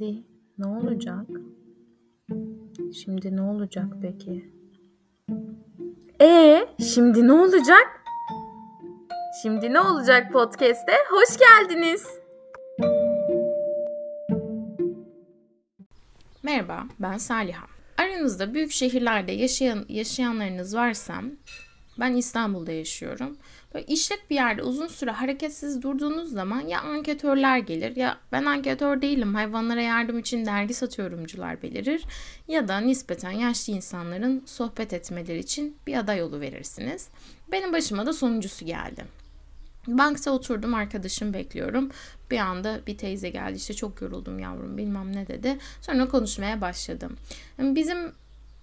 Şimdi ne olacak? Şimdi ne olacak peki? E şimdi ne olacak? Şimdi ne olacak podcast'te? Hoş geldiniz. Merhaba, ben Saliha. Aranızda büyük şehirlerde yaşayan yaşayanlarınız varsa ben İstanbul'da yaşıyorum. Böyle işlek bir yerde uzun süre hareketsiz durduğunuz zaman ya anketörler gelir ya ben anketör değilim hayvanlara yardım için dergi satıyorumcular belirir ya da nispeten yaşlı insanların sohbet etmeleri için bir aday yolu verirsiniz. Benim başıma da sonuncusu geldi. Bankta oturdum arkadaşım bekliyorum. Bir anda bir teyze geldi işte çok yoruldum yavrum bilmem ne dedi. Sonra konuşmaya başladım. Bizim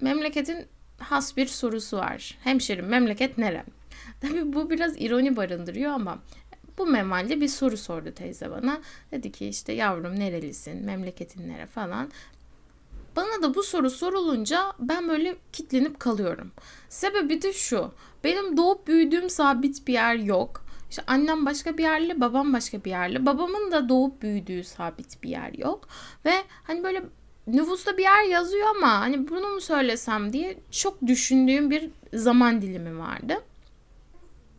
memleketin has bir sorusu var. Hemşerim memleket nere? Tabii bu biraz ironi barındırıyor ama bu memalde bir soru sordu teyze bana. Dedi ki işte yavrum nerelisin, memleketin nere falan. Bana da bu soru sorulunca ben böyle kitlenip kalıyorum. Sebebi de şu. Benim doğup büyüdüğüm sabit bir yer yok. İşte annem başka bir yerli, babam başka bir yerli. Babamın da doğup büyüdüğü sabit bir yer yok. Ve hani böyle nüfusta bir yer yazıyor ama hani bunu mu söylesem diye çok düşündüğüm bir zaman dilimi vardı.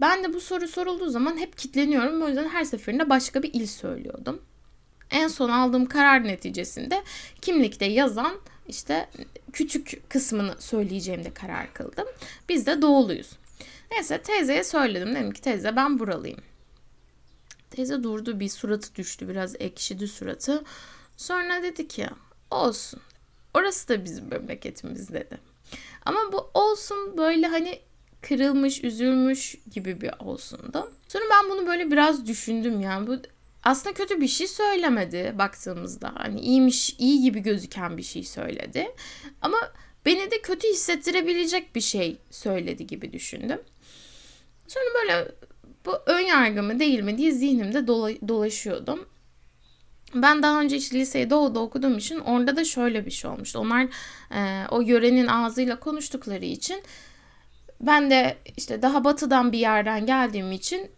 Ben de bu soru sorulduğu zaman hep kitleniyorum. O yüzden her seferinde başka bir il söylüyordum. En son aldığım karar neticesinde kimlikte yazan işte küçük kısmını söyleyeceğimde karar kıldım. Biz de doğuluyuz. Neyse teyzeye söyledim. Dedim ki teyze ben buralıyım. Teyze durdu bir suratı düştü biraz ekşidi suratı. Sonra dedi ki olsun. Orası da bizim memleketimiz dedi. Ama bu olsun böyle hani kırılmış, üzülmüş gibi bir olsundu. Sonra ben bunu böyle biraz düşündüm yani bu aslında kötü bir şey söylemedi baktığımızda. Hani iyiymiş, iyi gibi gözüken bir şey söyledi. Ama beni de kötü hissettirebilecek bir şey söyledi gibi düşündüm. Sonra böyle bu ön yargı mı değil mi diye zihnimde dola- dolaşıyordum. Ben daha önce işte liseyi doğuda okuduğum için orada da şöyle bir şey olmuştu. Onlar e, o yörenin ağzıyla konuştukları için ben de işte daha batıdan bir yerden geldiğim için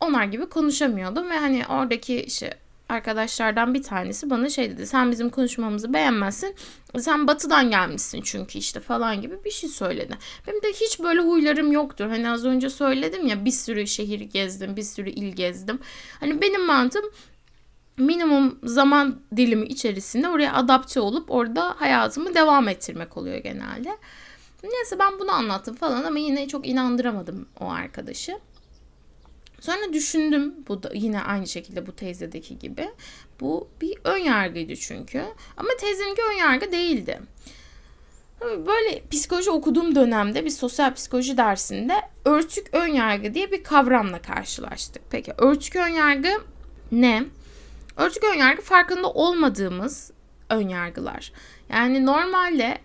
onlar gibi konuşamıyordum ve hani oradaki işte arkadaşlardan bir tanesi bana şey dedi. Sen bizim konuşmamızı beğenmezsin. Sen batıdan gelmişsin çünkü işte falan gibi bir şey söyledi. Benim de hiç böyle huylarım yoktur. Hani az önce söyledim ya bir sürü şehir gezdim, bir sürü il gezdim. Hani benim mantığım minimum zaman dilimi içerisinde oraya adapte olup orada hayatımı devam ettirmek oluyor genelde. Neyse ben bunu anlattım falan ama yine çok inandıramadım o arkadaşı. Sonra düşündüm bu da yine aynı şekilde bu teyzedeki gibi. Bu bir ön yargıydı çünkü. Ama teyzeninki ön yargı değildi. Böyle psikoloji okuduğum dönemde bir sosyal psikoloji dersinde örtük ön yargı diye bir kavramla karşılaştık. Peki örtük ön yargı ne? Örtük ön yargı farkında olmadığımız ön yargılar. Yani normalde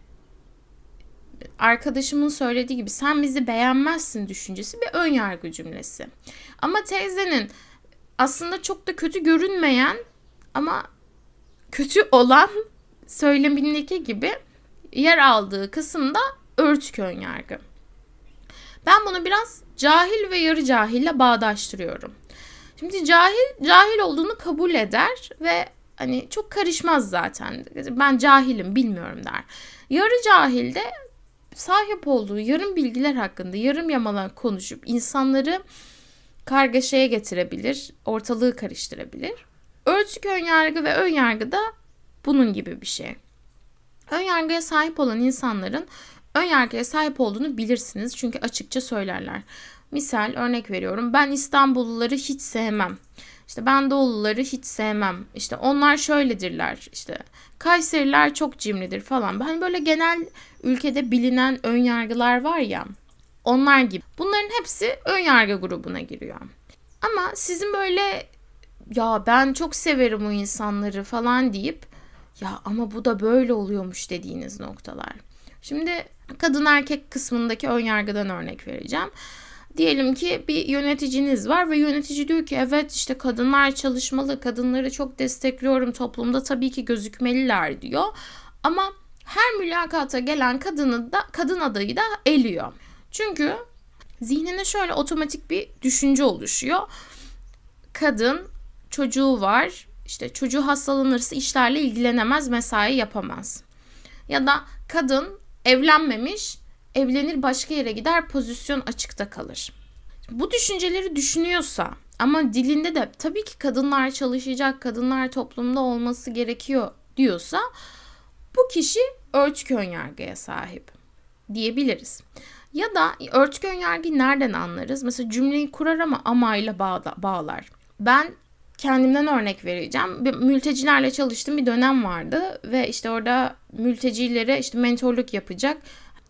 arkadaşımın söylediği gibi sen bizi beğenmezsin düşüncesi bir ön yargı cümlesi. Ama teyzenin aslında çok da kötü görünmeyen ama kötü olan söylemindeki gibi yer aldığı kısımda örtük ön yargı. Ben bunu biraz cahil ve yarı cahille bağdaştırıyorum. Şimdi cahil cahil olduğunu kabul eder ve hani çok karışmaz zaten. Ben cahilim bilmiyorum der. Yarı cahil de sahip olduğu yarım bilgiler hakkında yarım yamalan konuşup insanları kargaşaya getirebilir, ortalığı karıştırabilir. Ölçük önyargı ve önyargı da bunun gibi bir şey. Önyargıya sahip olan insanların önyargıya sahip olduğunu bilirsiniz çünkü açıkça söylerler. Misal örnek veriyorum ben İstanbulluları hiç sevmem. İşte ben Doğuluları hiç sevmem. İşte onlar şöyledirler. İşte Kayseriler çok cimridir falan. Hani böyle genel ülkede bilinen ön yargılar var ya. Onlar gibi. Bunların hepsi ön yargı grubuna giriyor. Ama sizin böyle ya ben çok severim o insanları falan deyip ya ama bu da böyle oluyormuş dediğiniz noktalar. Şimdi kadın erkek kısmındaki ön yargıdan örnek vereceğim. Diyelim ki bir yöneticiniz var ve yönetici diyor ki evet işte kadınlar çalışmalı, kadınları çok destekliyorum toplumda tabii ki gözükmeliler diyor. Ama her mülakata gelen kadını da kadın adayı da eliyor. Çünkü zihnine şöyle otomatik bir düşünce oluşuyor. Kadın çocuğu var, işte çocuğu hastalanırsa işlerle ilgilenemez, mesai yapamaz. Ya da kadın evlenmemiş, evlenir başka yere gider, pozisyon açıkta kalır. Bu düşünceleri düşünüyorsa ama dilinde de tabii ki kadınlar çalışacak, kadınlar toplumda olması gerekiyor diyorsa bu kişi örtük önyargıya sahip diyebiliriz. Ya da örtük önyargıyı nereden anlarız? Mesela cümleyi kurar ama amayla bağlar. Ben kendimden örnek vereceğim. Mültecilerle çalıştığım bir dönem vardı ve işte orada mültecilere işte mentorluk yapacak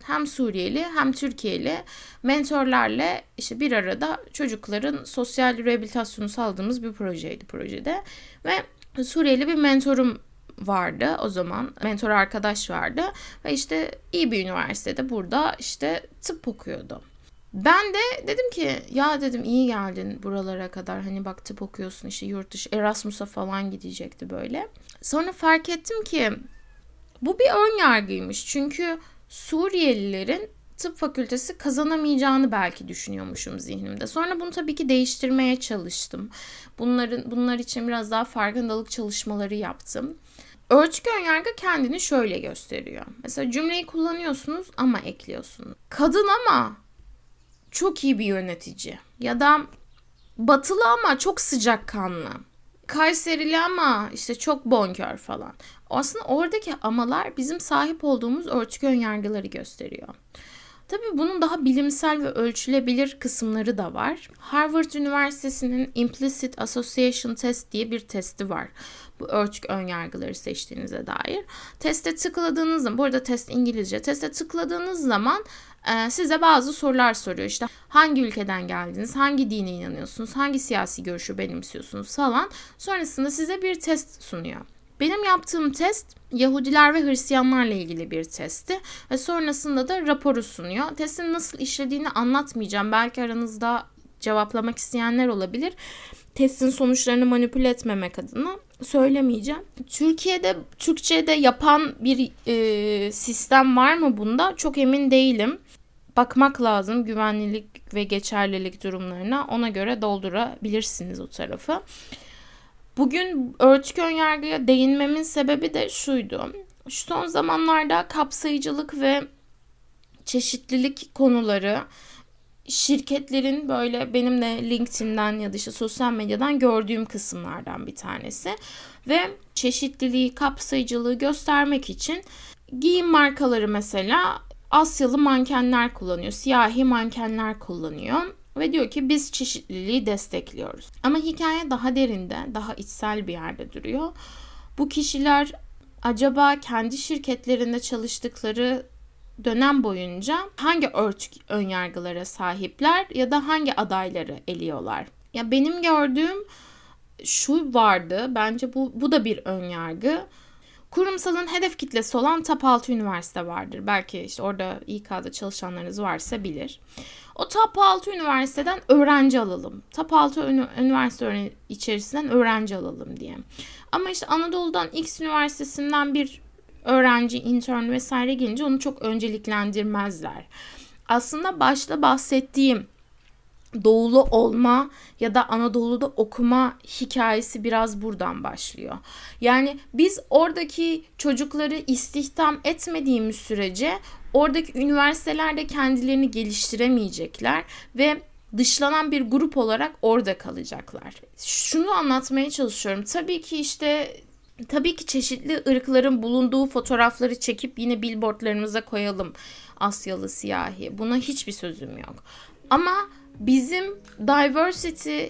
hem Suriyeli hem Türkiye'li mentorlarla işte bir arada çocukların sosyal rehabilitasyonu sağladığımız bir projeydi projede. Ve Suriyeli bir mentorum vardı o zaman. Mentor arkadaş vardı ve işte iyi bir üniversitede burada işte tıp okuyordu. Ben de dedim ki ya dedim iyi geldin buralara kadar hani bak tıp okuyorsun işte yurt dışı Erasmus'a falan gidecekti böyle. Sonra fark ettim ki bu bir ön yargıymış çünkü Suriyelilerin tıp fakültesi kazanamayacağını belki düşünüyormuşum zihnimde. Sonra bunu tabii ki değiştirmeye çalıştım. Bunların bunlar için biraz daha farkındalık çalışmaları yaptım. Örtük önyargı kendini şöyle gösteriyor. Mesela cümleyi kullanıyorsunuz ama ekliyorsunuz. Kadın ama çok iyi bir yönetici ya da batılı ama çok sıcakkanlı. Kayserili ama işte çok bonkör falan. Aslında oradaki amalar bizim sahip olduğumuz örtük önyargıları gösteriyor. Tabii bunun daha bilimsel ve ölçülebilir kısımları da var. Harvard Üniversitesi'nin Implicit Association Test diye bir testi var. Bu örtük önyargıları seçtiğinize dair. Teste tıkladığınız zaman, bu arada test İngilizce. Teste tıkladığınız zaman size bazı sorular soruyor. İşte hangi ülkeden geldiniz, hangi dine inanıyorsunuz, hangi siyasi görüşü benimsiyorsunuz falan. Sonrasında size bir test sunuyor. Benim yaptığım test Yahudiler ve Hristiyanlarla ilgili bir testti ve sonrasında da raporu sunuyor. Testin nasıl işlediğini anlatmayacağım. Belki aranızda cevaplamak isteyenler olabilir. Testin sonuçlarını manipüle etmemek adına söylemeyeceğim. Türkiye'de Türkçe'de yapan bir e, sistem var mı bunda? Çok emin değilim. Bakmak lazım güvenlilik ve geçerlilik durumlarına. Ona göre doldurabilirsiniz o tarafı. Bugün örtük önyargıya değinmemin sebebi de şuydu. Şu son zamanlarda kapsayıcılık ve çeşitlilik konuları şirketlerin böyle benim de LinkedIn'den ya da işte sosyal medyadan gördüğüm kısımlardan bir tanesi. Ve çeşitliliği, kapsayıcılığı göstermek için giyim markaları mesela Asyalı mankenler kullanıyor, siyahi mankenler kullanıyor ve diyor ki biz çeşitliliği destekliyoruz. Ama hikaye daha derinde, daha içsel bir yerde duruyor. Bu kişiler acaba kendi şirketlerinde çalıştıkları dönem boyunca hangi örtük önyargılara sahipler ya da hangi adayları eliyorlar? Ya benim gördüğüm şu vardı. Bence bu bu da bir önyargı. Kurumsalın hedef kitlesi olan top 6 üniversite vardır. Belki işte orada İK'da çalışanlarınız varsa bilir. O top 6 üniversiteden öğrenci alalım. Top 6 üniversite içerisinden öğrenci alalım diye. Ama işte Anadolu'dan X üniversitesinden bir öğrenci, intern vesaire gelince onu çok önceliklendirmezler. Aslında başta bahsettiğim doğulu olma ya da Anadolu'da okuma hikayesi biraz buradan başlıyor. Yani biz oradaki çocukları istihdam etmediğimiz sürece oradaki üniversitelerde kendilerini geliştiremeyecekler ve dışlanan bir grup olarak orada kalacaklar. Şunu anlatmaya çalışıyorum. Tabii ki işte tabii ki çeşitli ırkların bulunduğu fotoğrafları çekip yine billboardlarımıza koyalım. Asyalı siyahi. Buna hiçbir sözüm yok. Ama bizim diversity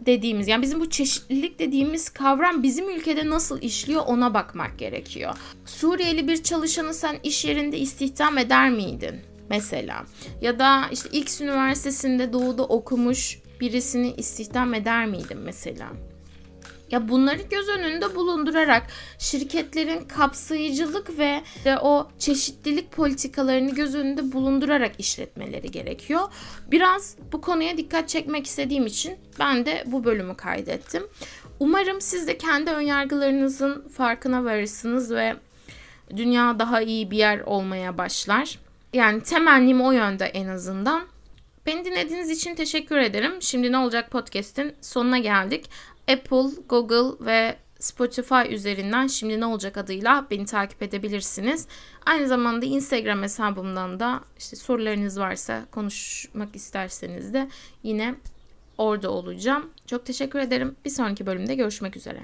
dediğimiz yani bizim bu çeşitlilik dediğimiz kavram bizim ülkede nasıl işliyor ona bakmak gerekiyor. Suriyeli bir çalışanı sen iş yerinde istihdam eder miydin? Mesela ya da işte X üniversitesinde doğuda okumuş birisini istihdam eder miydin mesela? Ya bunları göz önünde bulundurarak şirketlerin kapsayıcılık ve de o çeşitlilik politikalarını göz önünde bulundurarak işletmeleri gerekiyor. Biraz bu konuya dikkat çekmek istediğim için ben de bu bölümü kaydettim. Umarım siz de kendi önyargılarınızın farkına varırsınız ve dünya daha iyi bir yer olmaya başlar. Yani temennim o yönde en azından. Beni dinlediğiniz için teşekkür ederim. Şimdi ne olacak podcast'in sonuna geldik. Apple, Google ve Spotify üzerinden şimdi ne olacak adıyla beni takip edebilirsiniz. Aynı zamanda Instagram hesabımdan da işte sorularınız varsa konuşmak isterseniz de yine orada olacağım. Çok teşekkür ederim. Bir sonraki bölümde görüşmek üzere.